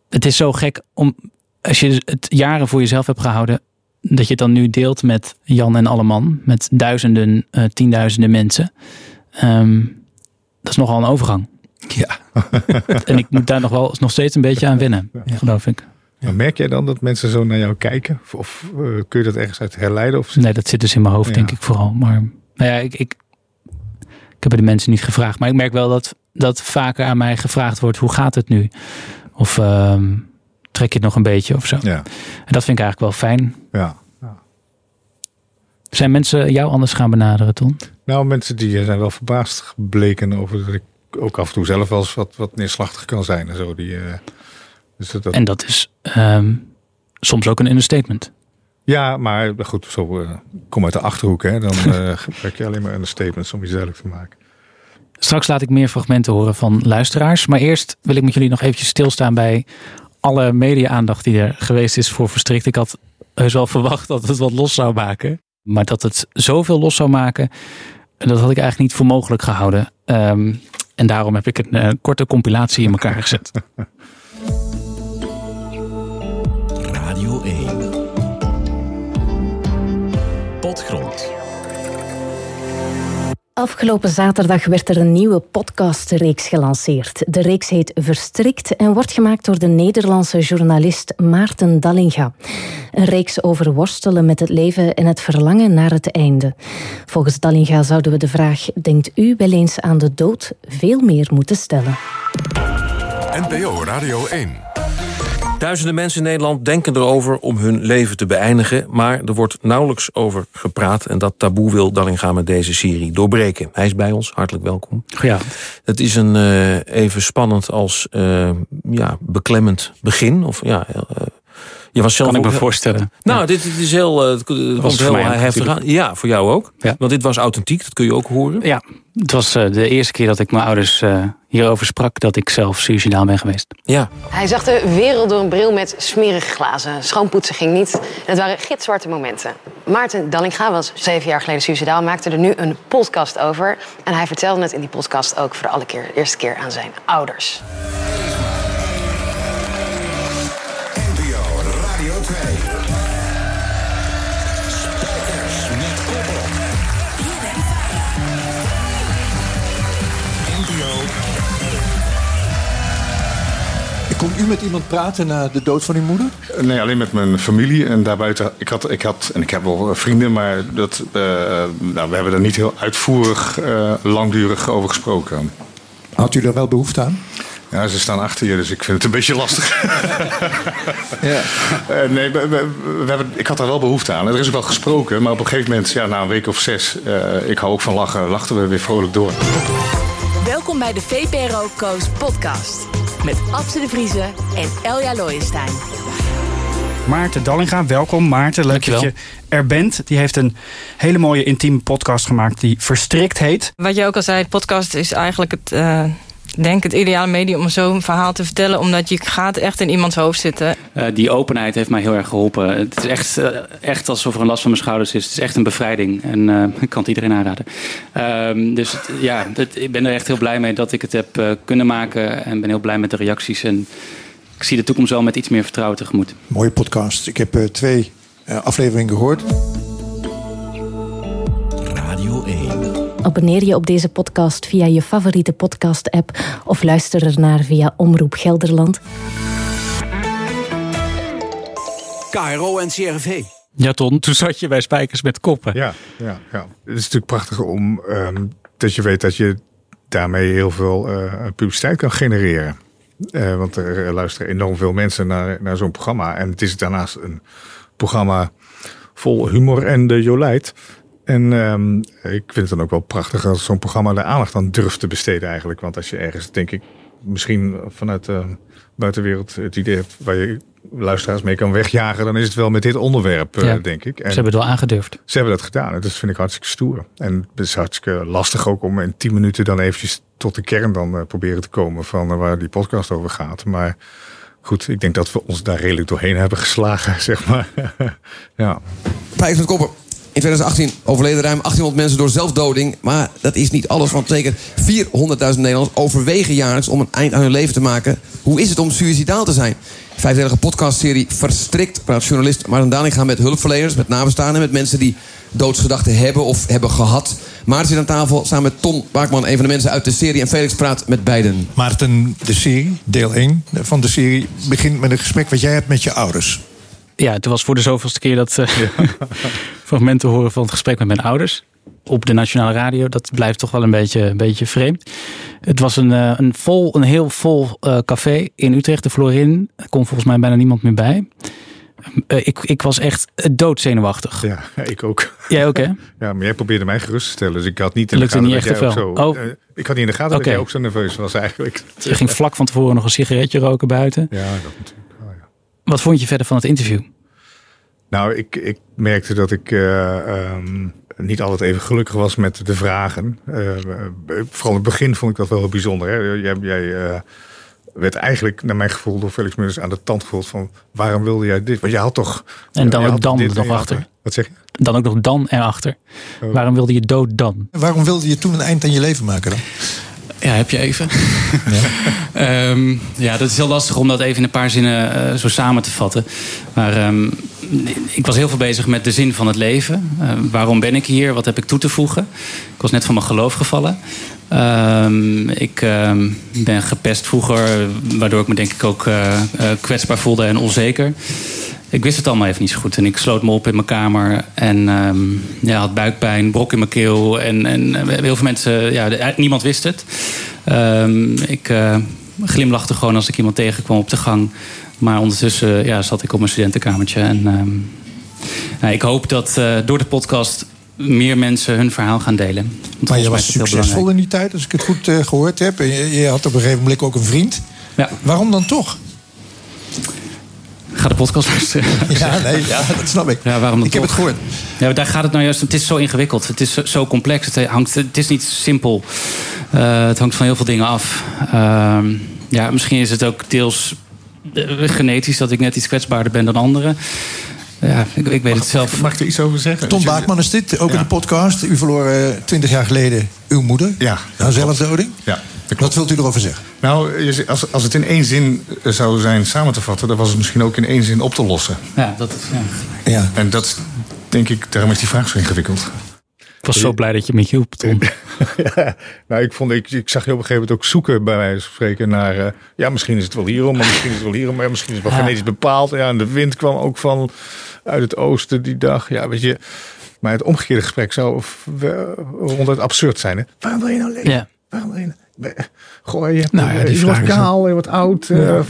het is zo gek om, als je het jaren voor jezelf hebt gehouden, dat je het dan nu deelt met Jan en Alleman, met duizenden, uh, tienduizenden mensen. Um, dat is nogal een overgang. Ja. en ik moet daar nog wel nog steeds een beetje aan wennen, ja. geloof ik. Maar merk jij dan dat mensen zo naar jou kijken? Of, of uh, kun je dat ergens uit herleiden? Of... Nee, dat zit dus in mijn hoofd, ja. denk ik vooral. Maar nou ja, ik, ik, ik heb de mensen niet gevraagd. Maar ik merk wel dat, dat vaker aan mij gevraagd wordt: hoe gaat het nu? Of uh, trek je het nog een beetje of zo? Ja. En dat vind ik eigenlijk wel fijn. Ja. ja. Zijn mensen jou anders gaan benaderen, Ton? Nou, mensen die zijn wel verbaasd gebleken over dat ik ook af en toe zelf wel eens wat, wat neerslachtig kan zijn en zo. Die, uh, dus dat, en dat is um, soms ook een understatement. Ja, maar goed, zo uh, kom uit de achterhoek, hè? Dan uh, gebruik je alleen maar understatements om je duidelijk te maken. Straks laat ik meer fragmenten horen van luisteraars. Maar eerst wil ik met jullie nog eventjes stilstaan bij alle media-aandacht die er geweest is voor Verstrikt. Ik had heus wel verwacht dat het wat los zou maken. Maar dat het zoveel los zou maken, dat had ik eigenlijk niet voor mogelijk gehouden. Um, en daarom heb ik een uh, korte compilatie in elkaar gezet. Radio 1. Potgrond. Afgelopen zaterdag werd er een nieuwe podcastreeks gelanceerd. De reeks heet Verstrikt en wordt gemaakt door de Nederlandse journalist Maarten Dallinga. Een reeks over worstelen met het leven en het verlangen naar het einde. Volgens Dallinga zouden we de vraag: denkt u wel eens aan de dood? veel meer moeten stellen. NPO Radio 1. Duizenden mensen in Nederland denken erover om hun leven te beëindigen... maar er wordt nauwelijks over gepraat... en dat taboe wil Dallinga met deze serie doorbreken. Hij is bij ons, hartelijk welkom. Ja. Het is een uh, even spannend als uh, ja, beklemmend begin. Of, ja, uh, je was zelf kan ik me voorstellen. Nou, ja. dit, dit, is heel, het was heel mij heftig aan. Ja, voor jou ook. Ja. Want dit was authentiek, dat kun je ook horen. Ja, het was uh, de eerste keer dat ik mijn ouders uh, hierover sprak... dat ik zelf suicidaal ben geweest. Ja. Hij zag de wereld door een bril met smerige glazen. Schoonpoetsen ging niet. En het waren gitzwarte momenten. Maarten Dallinga was zeven jaar geleden suicidaal... maakte er nu een podcast over. En hij vertelde het in die podcast ook voor de alle keer, de eerste keer aan zijn ouders. Kon u met iemand praten na de dood van uw moeder? Nee, alleen met mijn familie. En daarbuiten, ik had, ik had en ik heb wel vrienden, maar dat, uh, nou, we hebben er niet heel uitvoerig, uh, langdurig over gesproken. Had u daar wel behoefte aan? Ja, ze staan achter je, dus ik vind het een beetje lastig. ja. Uh, nee, we, we, we, hebben, ik had daar wel behoefte aan. Er is ook wel gesproken, maar op een gegeven moment, ja, na een week of zes, ik hou ook van lachen, lachten we weer vrolijk door. Welkom bij de VPRO Coast podcast. Met Abse de Vriezen en Elja Looyenstein. Maarten Dallinga, welkom. Maarten, leuk dat je er bent. Die heeft een hele mooie intieme podcast gemaakt die Verstrikt heet. Wat je ook al zei, het podcast is eigenlijk het... Uh denk het ideale medium om zo'n verhaal te vertellen. Omdat je gaat echt in iemands hoofd zitten. Uh, die openheid heeft mij heel erg geholpen. Het is echt, uh, echt alsof er een last van mijn schouders is. Het is echt een bevrijding. En uh, ik kan het iedereen aanraden. Ehm, dus het, ja, het, ik ben er echt heel blij mee dat ik het heb kunnen maken. En ben heel blij met de reacties. En ik zie de toekomst wel met iets meer vertrouwen tegemoet. Mooie podcast. Ik heb twee afleveringen gehoord. Radio 1. Abonneer je op deze podcast via je favoriete podcast-app of luister ernaar via Omroep Gelderland. KRO en CRV. Ja, Ton, toen zat je bij Spijkers met Koppen. Ja, ja, ja. Het is natuurlijk prachtig om um, dat je weet dat je daarmee heel veel uh, publiciteit kan genereren. Uh, want er luisteren enorm veel mensen naar, naar zo'n programma. En het is daarnaast een programma vol humor en de jolijt. En um, ik vind het dan ook wel prachtig als zo'n programma de aandacht aan durft te besteden eigenlijk. Want als je ergens, denk ik, misschien vanuit de buitenwereld het idee hebt waar je luisteraars mee kan wegjagen, dan is het wel met dit onderwerp, ja, uh, denk ik. En ze hebben het wel aangedurfd. Ze hebben dat gedaan. En dat vind ik hartstikke stoer. En het is hartstikke lastig ook om in tien minuten dan eventjes tot de kern dan uh, proberen te komen van uh, waar die podcast over gaat. Maar goed, ik denk dat we ons daar redelijk doorheen hebben geslagen, zeg maar. ja. Pijs met koppen. In 2018 overleden ruim 1800 mensen door zelfdoding. Maar dat is niet alles, want zeker 400.000 Nederlanders overwegen jaarlijks om een eind aan hun leven te maken. Hoe is het om suicidaal te zijn? Vijfdelige podcastserie Verstrikt praat journalist Maarten Daninga met hulpverleners, met nabestaanden, met mensen die doodsgedachten hebben of hebben gehad. Maarten zit aan tafel samen met Ton Baakman, een van de mensen uit de serie. En Felix praat met beiden. Maarten, de serie, deel 1 van de serie, begint met een gesprek wat jij hebt met je ouders. Ja, het was voor de zoveelste keer dat uh, ja. fragmenten horen van het gesprek met mijn ouders. Op de nationale radio. Dat blijft toch wel een beetje, een beetje vreemd. Het was een, uh, een, vol, een heel vol uh, café in Utrecht, de Florin. Er kon volgens mij bijna niemand meer bij. ik, ik was echt doodzenuwachtig. Ja, ik ook. Jij ook, hè? Ja, maar jij probeerde mij gerust te stellen. Dus ik had niet in Lukte de gaten niet echt dat jij ook zo... Oh. Uh, ik had niet in de gaten okay. dat jij ook zo nerveus was eigenlijk. Je ging vlak van tevoren nog een sigaretje roken buiten. Ja, dat natuurlijk. Wat vond je verder van het interview? Nou, ik, ik merkte dat ik uh, um, niet altijd even gelukkig was met de vragen. Uh, vooral in het begin vond ik dat wel heel bijzonder. Hè? Jij, jij uh, werd eigenlijk, naar mijn gevoel, door Felix Mullers aan de tand gevoeld van waarom wilde jij dit? Want je had toch. En dan ook dan nog achter. Had, wat zeg je? Dan ook nog dan erachter. Oh. Waarom wilde je dood dan? Waarom wilde je toen een eind aan je leven maken dan? Ja, heb je even. Ja, um, ja dat is heel lastig om dat even in een paar zinnen uh, zo samen te vatten. Maar um, ik was heel veel bezig met de zin van het leven. Uh, waarom ben ik hier? Wat heb ik toe te voegen? Ik was net van mijn geloof gevallen. Um, ik ben gepest vroeger, waardoor ik me denk ik ook uh, kwetsbaar voelde en onzeker. Ik wist het allemaal even niet zo goed. En ik sloot me op in mijn kamer. En um, ja, had buikpijn, brok in mijn keel. En, en heel veel mensen, ja, niemand wist het. Ik glimlachte gewoon als ik iemand tegenkwam op de gang. Maar ondertussen ja, zat ik op mijn studentenkamertje. En ehm, nou, ik hoop dat uh, door de podcast meer mensen hun verhaal gaan delen. Want maar je was succesvol in die tijd, als ik het goed uh, gehoord heb. En je, je, had op een gegeven moment ook een vriend. Ja. Waarom dan toch? Ga de podcast luisteren. Ja, nee, ja, dat snap ik. Ja, waarom dan ik heb het gehoord. Ja, daar gaat het nou juist. Het is zo ingewikkeld. Het is zo complex. Het, hangt, het is niet simpel. Uh, het hangt van heel veel dingen af. Uh, ja, misschien is het ook deels genetisch dat ik net iets kwetsbaarder ben dan anderen. Ja, ik, ik weet mag, het zelf. Mag ik er iets over zeggen? Tom Baakman is dit, ook ja. in de podcast. U verloor twintig uh, jaar geleden uw moeder. Ja. Na zelfdoding. Ja. Wat wilt u erover zeggen? Nou, als, als het in één zin zou zijn samen te vatten... dan was het misschien ook in één zin op te lossen. Ja, dat is... Ja. ja. En dat, denk ik, daarom is die vraag zo ingewikkeld. Ik was zo blij dat je me hielp, Tom. ja, nou, ik, vond, ik, ik zag je op een gegeven moment ook zoeken bij wijze van spreken naar... Uh, ja, misschien is het wel hierom, maar misschien is het wel hierom... maar misschien is het wel genetisch bepaald. Ja, en de wind kwam ook van uit het oosten die dag. Ja, weet je... Maar het omgekeerde gesprek zou ronduit absurd zijn. Hè? Waarom wil je nou leven? Ja. Waarom wil je nou... Goh, je, nou ja, die je wordt kaal, je wordt oud. Ja. Uh,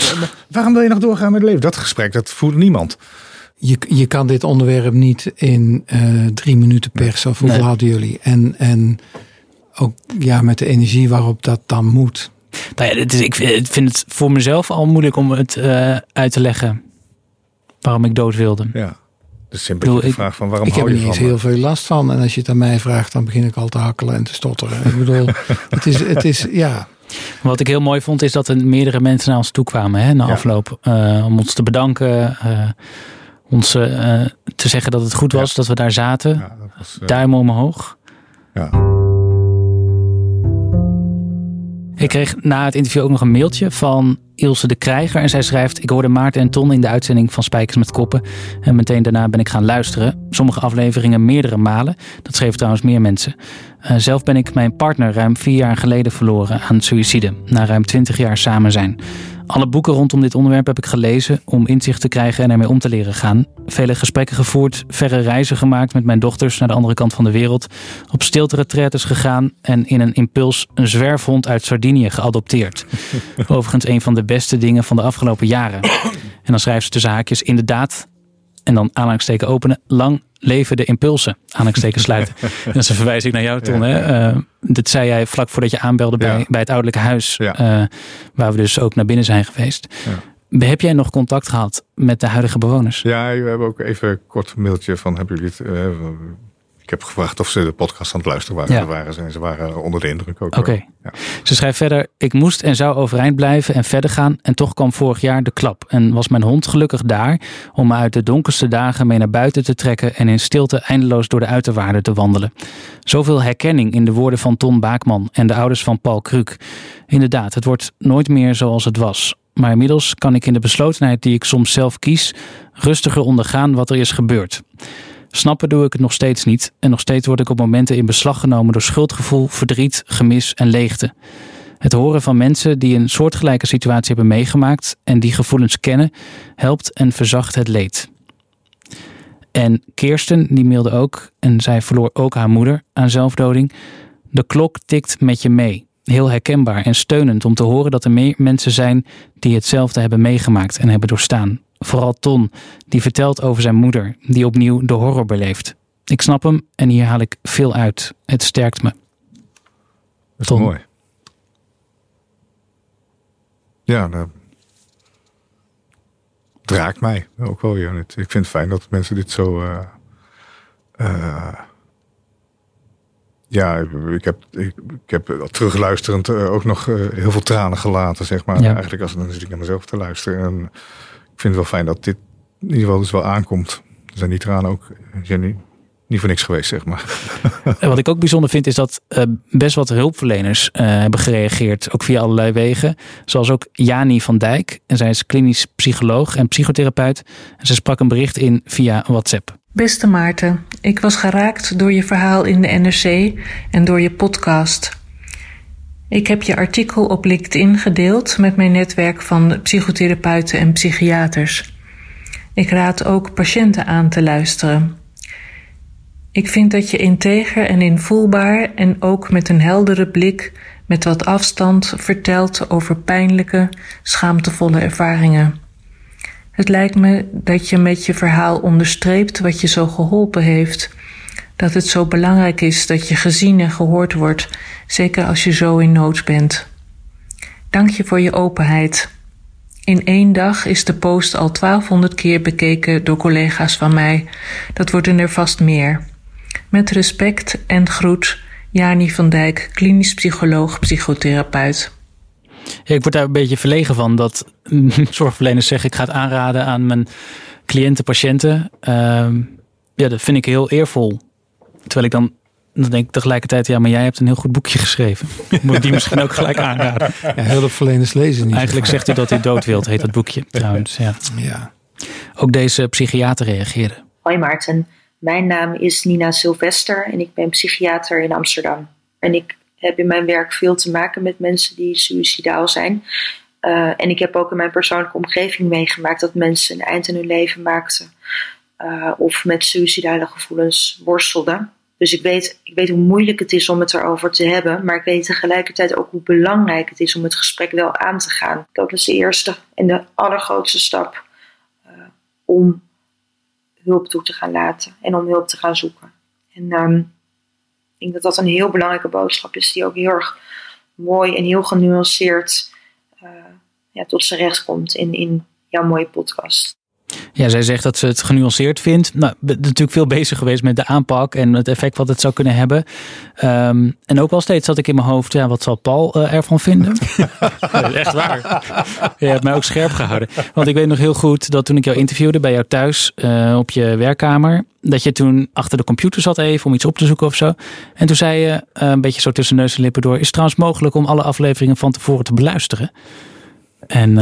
waarom wil je nog doorgaan met het leven? Dat gesprek, dat voert niemand. Je, je kan dit onderwerp niet in uh, drie minuten persen. Of hoeveel nee. hadden jullie? En, en ook ja, met de energie waarop dat dan moet. Nou ja, het is, ik vind het voor mezelf al moeilijk om het uh, uit te leggen. Waarom ik dood wilde. Ja. Dus simpel de vraag van waarom ik hou heb je er niet heel veel last van. En als je het aan mij vraagt, dan begin ik al te hakkelen en te stotteren. ik bedoel, het is, het is, ja. Wat ik heel mooi vond, is dat er meerdere mensen naar ons toe kwamen hè, na Ja. afloop. Uh, om ons te bedanken. Uh, ons uh, te zeggen dat het goed was dat we daar zaten. Ja, dat was, uh, Duimen omhoog. Ja. Ik kreeg na het interview ook nog een mailtje van Ilse de Krijger. En zij schrijft: Ik hoorde Maarten en Ton in de uitzending van Spijkers met Koppen. En meteen daarna ben ik gaan luisteren. Sommige afleveringen meerdere malen. Dat schreven trouwens meer mensen. Uh, zelf ben ik mijn partner ruim vier jaar geleden verloren aan suïcide. Na ruim twintig jaar samen zijn. Alle boeken rondom dit onderwerp heb ik gelezen om inzicht te krijgen en ermee om te leren gaan. Vele gesprekken gevoerd, verre reizen gemaakt met mijn dochters naar de andere kant van de wereld. Op stilte-retretes gegaan en in een impuls een zwerfhond uit Sardinië geadopteerd. Overigens een van de beste dingen van de afgelopen jaren. En dan schrijft ze tussen haakjes inderdaad, en dan aanhalingssteken openen, lang leven de impulsen, aanhalingssteken sluiten. en dat is een verwijzing naar jou, Ton. Ja, hè? Uh, dit zei jij vlak voordat je aanbelde bij, Ja. bij het ouderlijke huis, uh, waar we dus ook naar binnen zijn geweest. Heb jij nog contact gehad met de huidige bewoners? Ja, we hebben ook even een kort mailtje van hebben jullie het. eh, ik heb gevraagd of ze de podcast aan het luisteren waren. Ja. Ze waren ze, en ze waren onder de indruk ook. Oké. Ja. Ze schrijft verder: Ik moest en zou overeind blijven en verder gaan. En toch kwam vorig jaar de klap. En was mijn hond gelukkig daar om me uit de donkerste dagen mee naar buiten te trekken. En in stilte eindeloos door de uiterwaarden te wandelen. Zoveel herkenning in de woorden van Ton Baakman en de ouders van Paul Kruk. Inderdaad, het wordt nooit meer zoals het was. Maar inmiddels kan ik in de beslotenheid die ik soms zelf kies. rustiger ondergaan wat er is gebeurd. Snappen doe ik het nog steeds niet. En nog steeds word ik op momenten in beslag genomen door schuldgevoel, verdriet, gemis en leegte. Het horen van mensen die een soortgelijke situatie hebben meegemaakt en die gevoelens kennen, helpt en verzacht het leed. En Kirsten, die mailde ook, en zij verloor ook haar moeder aan zelfdoding. De klok tikt met je mee. Heel herkenbaar en steunend om te horen dat er meer mensen zijn die hetzelfde hebben meegemaakt en hebben doorstaan. Vooral Ton, die vertelt over zijn moeder, die opnieuw de horror beleeft. Ik snap hem en hier haal ik veel uit. Het sterkt me. Dat is mooi. Ja, nou, het raakt mij ook wel. Ja. Het- Ik vind het fijn dat mensen dit zo. eh, eh, ja, ik heb, ik, ik heb terugluisterend eh, ook nog heel veel tranen gelaten, zeg maar. Ja. Eigenlijk als dan zit ik naar mezelf te luisteren. En vind het wel fijn dat dit in ieder geval dus wel aankomt. Zijn die tranen ook zijn niet, niet voor niks geweest, zeg maar. En wat ik ook bijzonder vind is dat eh, best wat hulpverleners eh, hebben gereageerd, ook via allerlei wegen. Zoals ook Jani van Dijk. En zij is klinisch psycholoog en psychotherapeut. En ze sprak een bericht in via WhatsApp. Beste Maarten, ik was geraakt door je verhaal in de NRC en door je podcast. Ik heb je artikel op LinkedIn gedeeld met mijn netwerk van psychotherapeuten en psychiaters. Ik raad ook patiënten aan te luisteren. Ik vind dat je integer en invoelbaar en ook met een heldere blik, met wat afstand, vertelt over pijnlijke, schaamtevolle ervaringen. Het lijkt me dat je met je verhaal onderstreept wat je zo geholpen heeft. Dat het zo belangrijk is dat je gezien en gehoord wordt, zeker als je zo in nood bent. Dank je voor je openheid. In één dag is de post al 1200 keer bekeken door collega's van mij. Dat worden er vast meer. Met respect en groet, Jani van Dijk, klinisch psycholoog, psychotherapeut. Ik word daar een beetje verlegen van dat zorgverleners zeggen: ik ga het aanraden aan mijn cliënten, patiënten. Uh, ja, dat vind ik heel eervol. Terwijl ik dan, dan denk ik tegelijkertijd: ja, maar jij hebt een heel goed boekje geschreven. Moet ik die misschien ook gelijk aanraden? Ja, hulpverleners lezen niet. Eigenlijk zegt u dat u dood wilt, heet dat boekje trouwens. Ja. ja. Ook deze psychiater reageerde. Hoi Maarten, mijn naam is Nina Sylvester en ik ben psychiater in Amsterdam. En ik heb in mijn werk veel te maken met mensen die suicidaal zijn. Uh, en ik heb ook in mijn persoonlijke omgeving meegemaakt dat mensen een eind aan hun leven maakten. Uh, of met suicidale gevoelens worstelden. Dus ik weet, ik weet hoe moeilijk het is om het erover te hebben. Maar ik weet tegelijkertijd ook hoe belangrijk het is om het gesprek wel aan te gaan. Dat is de eerste en de allergrootste stap uh, om hulp toe te gaan laten. En om hulp te gaan zoeken. En um, ik denk dat dat een heel belangrijke boodschap is, die ook heel erg mooi en heel genuanceerd uh, ja, tot zijn recht komt in, in jouw mooie podcast. Ja, zij zegt dat ze het genuanceerd vindt. Nou, ben natuurlijk veel bezig geweest met de aanpak en het effect wat het zou kunnen hebben. Um, en ook wel steeds zat ik in mijn hoofd, ja, wat zal Paul uh, ervan vinden? echt waar. Je hebt mij ook scherp gehouden. Want ik weet nog heel goed dat toen ik jou interviewde bij jou thuis uh, op je werkkamer, dat je toen achter de computer zat even om iets op te zoeken of zo. En toen zei je, uh, een beetje zo tussen neus en lippen door, is het trouwens mogelijk om alle afleveringen van tevoren te beluisteren? En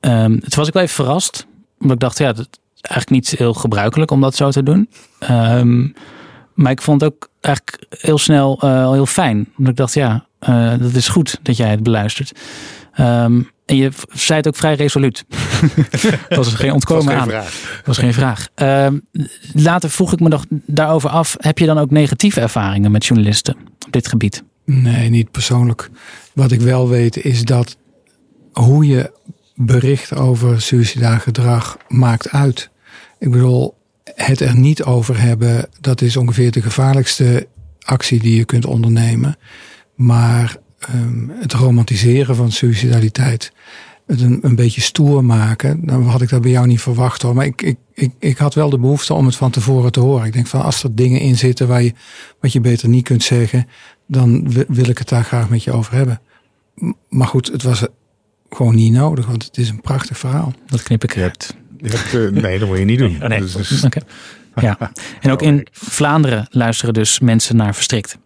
um, toen was ik wel even verrast omdat ik dacht, ja, dat is eigenlijk niet heel gebruikelijk om dat zo te doen. Um, maar ik vond het ook eigenlijk heel snel uh, heel fijn. Omdat ik dacht, ja, uh, dat is goed dat jij het beluistert. Um, en je zei het ook vrij resoluut. dat was er geen ontkomen was geen aan. Vraag. Dat was geen vraag. Um, later vroeg ik me nog daarover af. Heb je dan ook negatieve ervaringen met journalisten op dit gebied? Nee, niet persoonlijk. Wat ik wel weet is dat hoe je bericht over suicidaal gedrag maakt uit. Ik bedoel, het er niet over hebben, dat is ongeveer de gevaarlijkste actie die je kunt ondernemen. Maar um, het romantiseren van suicidaliteit, het een, een beetje stoer maken, dan had ik dat bij jou niet verwacht hoor. Maar ik, ik, ik, ik had wel de behoefte om het van tevoren te horen. Ik denk van als er dingen in zitten waar je, wat je beter niet kunt zeggen, dan wil ik het daar graag met je over hebben. Maar goed, het was gewoon niet nodig, want het is een prachtig verhaal. Dat knip ik eruit. Je hebt, uh, nee, dat moet je niet doen. Oh, nee. Dus, dus, okay. Ja, en ook in Vlaanderen luisteren dus mensen naar Verstrikt.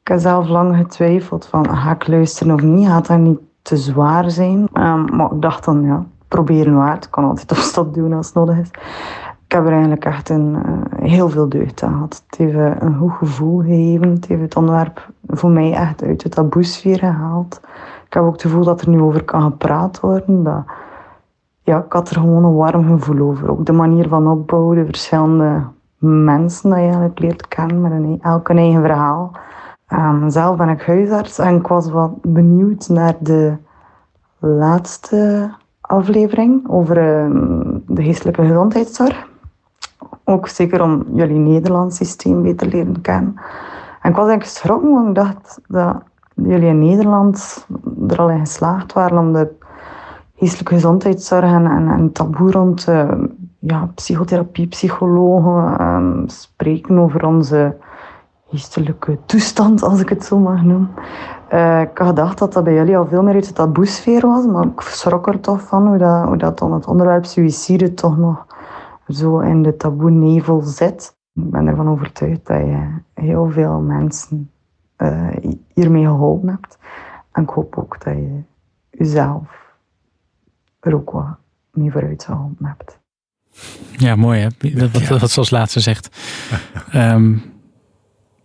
Ik heb zelf lang getwijfeld van, ga ik luisteren of niet? Gaat dat niet te zwaar zijn? Um, maar ik dacht dan, ja, proberen waard. Ik kan altijd op stop doen als het nodig is. Ik heb er eigenlijk echt een, uh, heel veel deugd aan gehad. Het heeft een goed gevoel gegeven. Het heeft het onderwerp voor mij echt uit de taboesfeer gehaald. Ik heb ook het gevoel dat er nu over kan gepraat worden. Dat, ja, ik had er gewoon een warm gevoel over. Ook de manier van opbouwen, de verschillende mensen die je eigenlijk leert kennen met een, elk een eigen verhaal. Um, zelf ben ik huisarts en ik was wat benieuwd naar de laatste aflevering over um, de geestelijke gezondheidszorg. Ook zeker om jullie Nederlands systeem beter leren kennen. En ik was eigenlijk geschrokken, want ik dacht dat jullie in Nederland er al in geslaagd waren om de geestelijke gezondheidszorg en, en, taboe rond uh, ja, psychotherapie, psychologen, um, spreken over onze geestelijke toestand, als ik het zo mag noemen. Uh, ik had gedacht dat dat bij jullie al veel meer uit de taboesfeer was, maar ik schrok er toch van hoe dat, hoe dat dan het onderwerp suïcide toch nog zo in de taboe-nevel zit. Ik ben ervan overtuigd dat je heel veel mensen uh, hiermee geholpen hebt. En ik hoop ook dat je jezelf er ook wat mee vooruit geholpen hebt. Ja, mooi hè, dat, wat, wat ze als laatste zegt. um,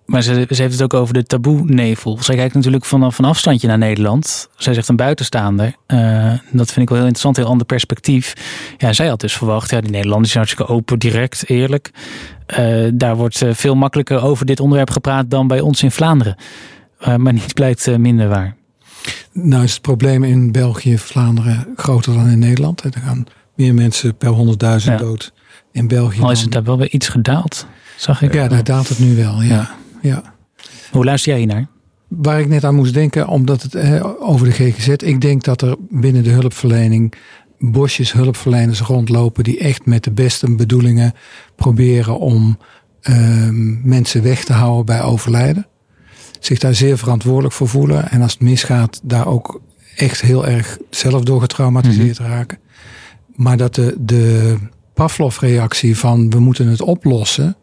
maar ze, ze heeft het ook over de taboe-nevel. Zij kijkt natuurlijk vanaf een afstandje naar Nederland. Zij zegt een buitenstaander. Uh, dat vind ik wel heel interessant, heel ander perspectief. Ja, zij had dus verwacht, ja, die Nederlanders zijn hartstikke open, direct, eerlijk. Uh, daar wordt uh, veel makkelijker over dit onderwerp gepraat dan bij ons in Vlaanderen. maar niets blijkt minder waar. Nou is het probleem in België, Vlaanderen groter dan in Nederland. Er gaan meer mensen per 100.000 dood in België. Al is het daar wel weer iets gedaald, zag ik. Ja, daar daalt het nu wel, ja. ja. Hoe luister jij hier naar? Waar ik net aan moest denken, omdat het eh, over de GGZ. Ik denk dat er binnen de hulpverlening bosjes hulpverleners rondlopen die echt met de beste bedoelingen proberen om ehm, mensen weg te houden bij overlijden. Zich daar zeer verantwoordelijk voor voelen. En als het misgaat, daar ook echt heel erg zelf door getraumatiseerd Mhm. raken. Maar dat de, de Pavlov-reactie van we moeten het oplossen,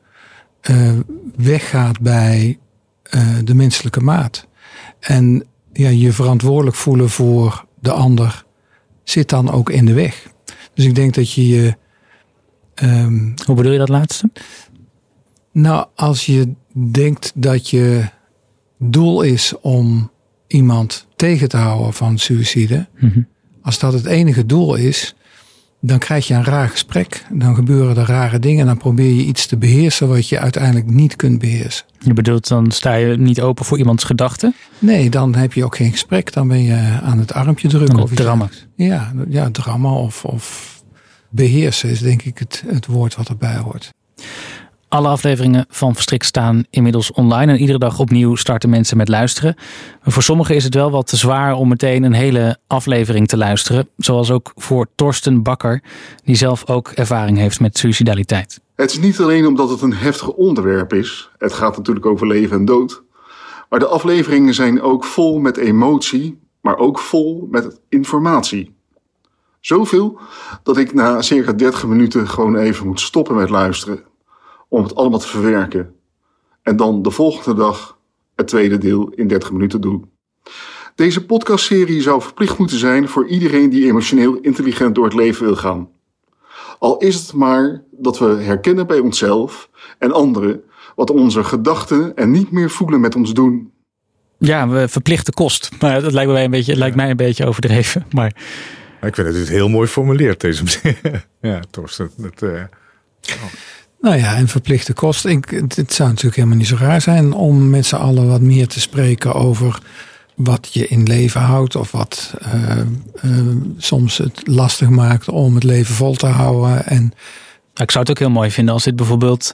eh, weggaat bij eh, de menselijke maat. En ja, je verantwoordelijk voelen voor de ander zit dan ook in de weg. Dus ik denk dat je je. ehm, Hoe bedoel je dat laatste? nou, als je denkt dat je doel is om iemand tegen te houden van suïcide, Mhm. als dat het enige doel is, dan krijg je een raar gesprek. Dan gebeuren er rare dingen. Dan probeer je iets te beheersen wat je uiteindelijk niet kunt beheersen. Je bedoelt, dan sta je niet open voor iemands gedachten? Nee, dan heb je ook geen gesprek. Dan ben je aan het armpje drukken. Of dergelijks. Ja, ja, drama of, of beheersen is denk ik het, het woord wat erbij hoort. Alle afleveringen van Verstrikt staan inmiddels online. En iedere dag opnieuw starten mensen met luisteren. Voor sommigen is het wel wat te zwaar om meteen een hele aflevering te luisteren. Zoals ook voor Torsten Bakker, die zelf ook ervaring heeft met suicidaliteit. Het is niet alleen omdat het een heftig onderwerp is. Het gaat natuurlijk over leven en dood. Maar de afleveringen zijn ook vol met emotie, maar ook vol met informatie. Zoveel dat ik na circa 30 minuten gewoon even moet stoppen met luisteren. Om het allemaal te verwerken. En dan de volgende dag het tweede deel in 30 minuten doen. Deze podcastserie zou verplicht moeten zijn voor iedereen die emotioneel intelligent door het leven wil gaan. Al is het maar dat we herkennen bij onszelf en anderen wat onze gedachten en niet meer voelen met ons doen. Ja, we verplichte kost. Maar dat lijkt mij een beetje, lijkt mij een beetje overdreven. Maar Ik vind het dus heel mooi formuleerd, deze Ja, Torsten. Dat, eh, Nou ja, en verplichte kosten. Ik, het, zou natuurlijk helemaal niet zo raar zijn om met z'n allen wat meer te spreken over wat je in leven houdt. Of wat eh, eh, soms het lastig maakt om het leven vol te houden. En ik zou het ook heel mooi vinden als dit bijvoorbeeld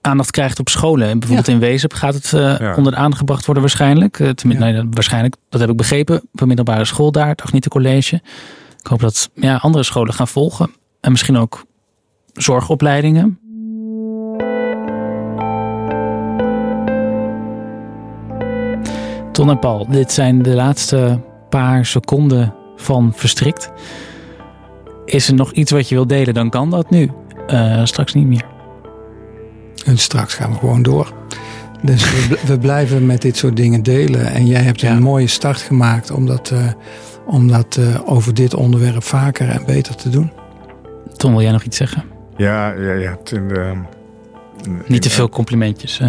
aandacht krijgt op scholen. En bijvoorbeeld in Wezep gaat het eh, onder de aandacht gebracht worden waarschijnlijk. Eh, tenminste, nee, waarschijnlijk, dat heb ik begrepen. Op een middelbare school daar, het Agnieten College. Ik hoop dat ja, andere scholen gaan volgen. En misschien ook zorgopleidingen. Ton en Paul, dit zijn de laatste paar seconden van Verstrikt. Is er nog iets wat je wilt delen, dan kan dat nu. Eh, straks niet meer. En straks gaan we gewoon door. Dus we, bl- we blijven met dit soort dingen delen. En jij hebt een mooie start gemaakt om dat, eh, om dat eh, over dit onderwerp vaker en beter te doen. Tom, wil jij nog iets zeggen? ja, ja, ja. het in de- in- Niet te veel complimentjes.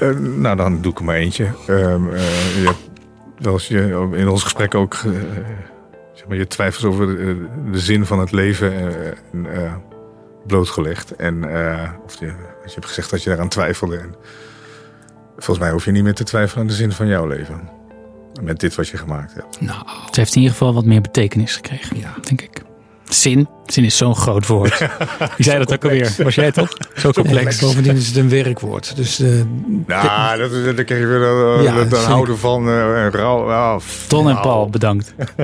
Eh. Nou, dan doe ik er maar eentje. Ehm, eh, je hebt wel eens je, in ons gesprek ook eh, zeg maar, je twijfels over de, de zin van het leven en, blootgelegd. En of je, je hebt gezegd dat je daaraan twijfelde. En volgens mij hoef je niet meer te twijfelen aan de zin van jouw leven. Met dit wat je gemaakt hebt. Nou, het heeft in ieder geval wat meer betekenis gekregen, denk ik. Zin. Zin is zo'n groot woord. Wie zei dat ook alweer? Was jij toch? Zo complex. En bovendien is het een werkwoord. Dus eh, Nou, dat, dat, dan krijg je weer dat, Ja, dat, dat houden van rouw. f- Ton en nou. Paul, bedankt.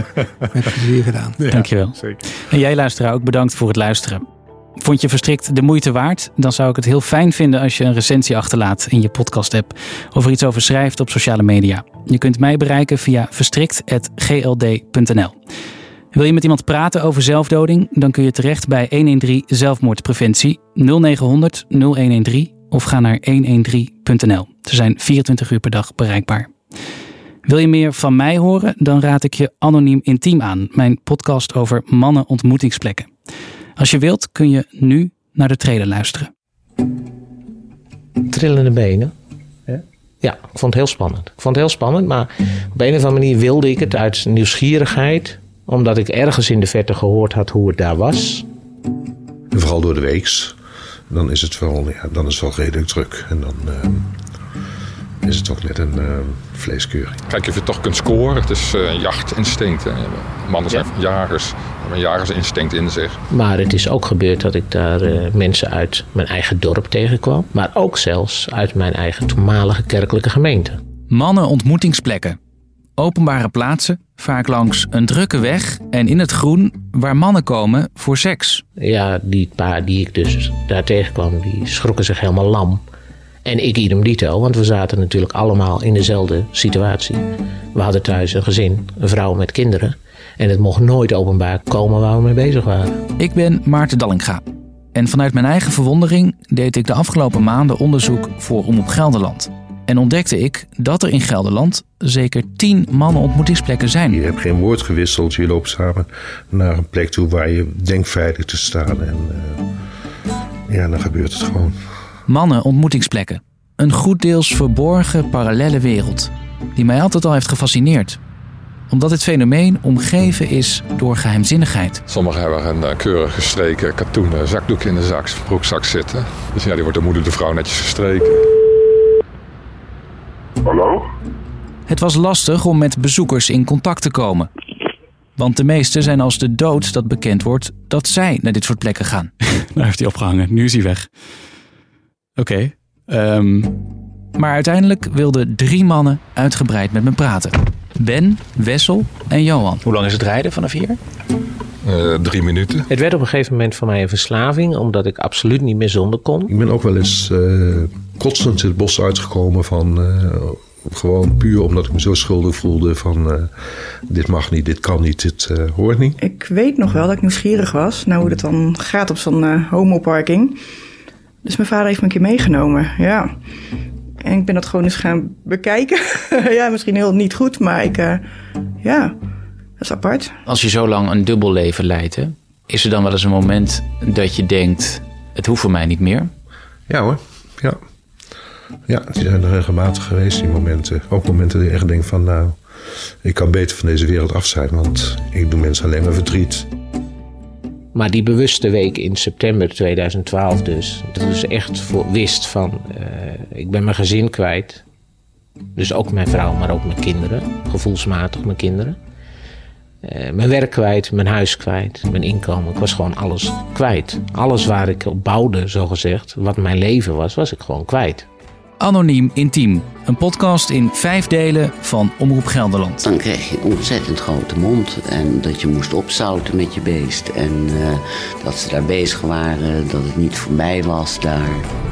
met plezier gedaan. Ja, Dankjewel. Zeker. En jij luisteraar ook bedankt voor het luisteren. Vond je Verstrikt de moeite waard? Dan zou ik het heel fijn vinden als je een recensie achterlaat in je podcast app. Of er iets over schrijft op sociale media. Je kunt mij bereiken via verstrikt.gld.nl. Wil je met iemand praten over zelfdoding? Dan kun je terecht bij 113 Zelfmoordpreventie 0900 0113 of ga naar 113.nl. Ze zijn 24 uur per dag bereikbaar. Wil je meer van mij horen? Dan raad ik je Anoniem Intiem aan, mijn podcast over mannen ontmoetingsplekken. Als je wilt kun je nu naar de trailer luisteren. trillende benen. Ja, ik vond het heel spannend. Ik vond het heel spannend, maar op een of andere manier wilde ik het uit nieuwsgierigheid, omdat ik ergens in de verte gehoord had hoe het daar was. En vooral door de weeks. Dan is het wel, ja, dan is het wel redelijk druk. En dan, ehm, is het toch net een uh, vleeskeuring. Kijk, of je toch kunt scoren. Het is uh, jachtinstinct. Hè. Mannen zijn ja. jagers. Hebben een jagersinstinct in zich. Maar het is ook gebeurd dat ik daar uh, mensen uit mijn eigen dorp tegenkwam. Maar ook zelfs uit mijn eigen toenmalige kerkelijke gemeente. Mannen ontmoetingsplekken. Openbare plaatsen, vaak langs een drukke weg en in het groen waar mannen komen voor seks. Ja, die paar die ik dus daar tegenkwam, die schrokken zich helemaal lam. En ik idem dito, want we zaten natuurlijk allemaal in dezelfde situatie. We hadden thuis een gezin, een vrouw met kinderen. En het mocht nooit openbaar komen waar we mee bezig waren. Ik ben Maarten Dallinga. En vanuit mijn eigen verwondering deed ik de afgelopen maanden onderzoek voor Omroep Gelderland. En ontdekte ik dat er in Gelderland zeker tien mannenontmoetingsplekken zijn. Je hebt geen woord gewisseld. Je loopt samen naar een plek toe waar je denkt veilig te staan. En uh, ja, dan gebeurt het gewoon. Mannen-ontmoetingsplekken. Een goed deels verborgen parallelle wereld. Die mij altijd al heeft gefascineerd. Omdat dit fenomeen omgeven is door geheimzinnigheid. Sommigen hebben een uh, keurig gestreken katoenen zakdoek in de zak, broekzak zitten. Dus ja, die wordt de moeder de vrouw netjes gestreken. Hallo? Het was lastig om met bezoekers in contact te komen. Want de meesten zijn als de dood dat bekend wordt dat zij naar dit soort plekken gaan. Daar heeft hij opgehangen. Nu is hij weg. Oké. Okay. maar uiteindelijk wilden drie mannen uitgebreid met me praten. Ben, Wessel en Johan. Hoe lang is het rijden vanaf hier? Uh, drie minuten. Het werd op een gegeven moment voor mij een verslaving, omdat ik absoluut niet meer zonder kon. Ik ben ook wel eens uh, kotsend het bos uitgekomen van. Uh, gewoon puur omdat ik me zo schuldig voelde van dit mag niet, dit kan niet, dit hoort niet. Ik weet nog wel dat ik nieuwsgierig was naar hoe het dan gaat op zo'n homoparking. Dus mijn vader heeft me een keer meegenomen, ja. En ik ben dat gewoon eens gaan bekijken. ja, misschien heel niet goed, maar ik, uh, ja, dat is apart. Als je zo lang een dubbel leven leidt, hè, is er dan wel eens een moment dat je denkt: het hoeft voor mij niet meer? Ja hoor, ja. Ja, die zijn er regelmatig geweest, die momenten. Ook momenten dat je echt denkt van, nou, ik kan beter van deze wereld af zijn, want ik doe mensen alleen maar verdriet. Maar die bewuste week in september 2012 dus. Dat is echt voor, wist van, uh, ik ben mijn gezin kwijt. Dus ook mijn vrouw, maar ook mijn kinderen. Gevoelsmatig mijn kinderen. Uh, mijn werk kwijt, mijn huis kwijt, mijn inkomen. Ik was gewoon alles kwijt. Alles waar ik op bouwde, zo gezegd, wat mijn leven was, was ik gewoon kwijt. Anoniem Intiem. Een podcast in vijf delen van Omroep Gelderland. Dan kreeg je een ontzettend grote mond. En dat je moest opzouten met je beest. En uh, dat ze daar bezig waren, dat het niet voorbij was daar.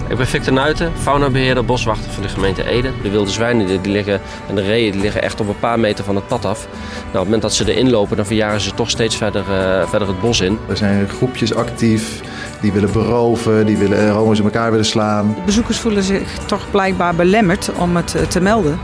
Ik ben Victor Nuiten, faunabeheerder, boswachter van de gemeente Ede. De wilde zwijnen die liggen, en de reeën die liggen echt op een paar meter van het pad af. Nou, op het moment dat ze erin lopen, dan verjaren ze toch steeds verder, uh, verder het bos in. Er zijn groepjes actief die willen beroven, die willen homo's in elkaar willen slaan. De bezoekers voelen zich toch blijkbaar belemmerd om het te melden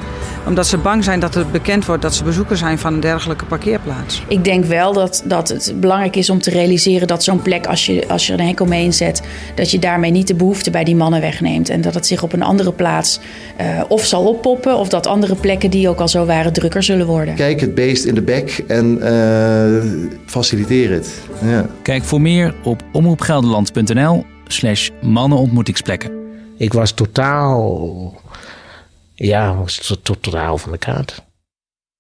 omdat ze bang zijn dat het bekend wordt dat ze bezoeker zijn van een dergelijke parkeerplaats. Ik denk wel dat, dat het belangrijk is om te realiseren dat zo'n plek, als je, als je er een enkel mee inzet, dat je daarmee niet de behoefte bij die mannen wegneemt. En dat het zich op een andere plaats uh, of zal oppoppen, of dat andere plekken die ook al zo waren drukker zullen worden. Kijk het beest in de bek en uh, faciliteer het. Ja. Kijk voor meer op omroepgelderland.nl slash mannenontmoetingsplekken. Ik was totaal ja, was totaal van de kaart.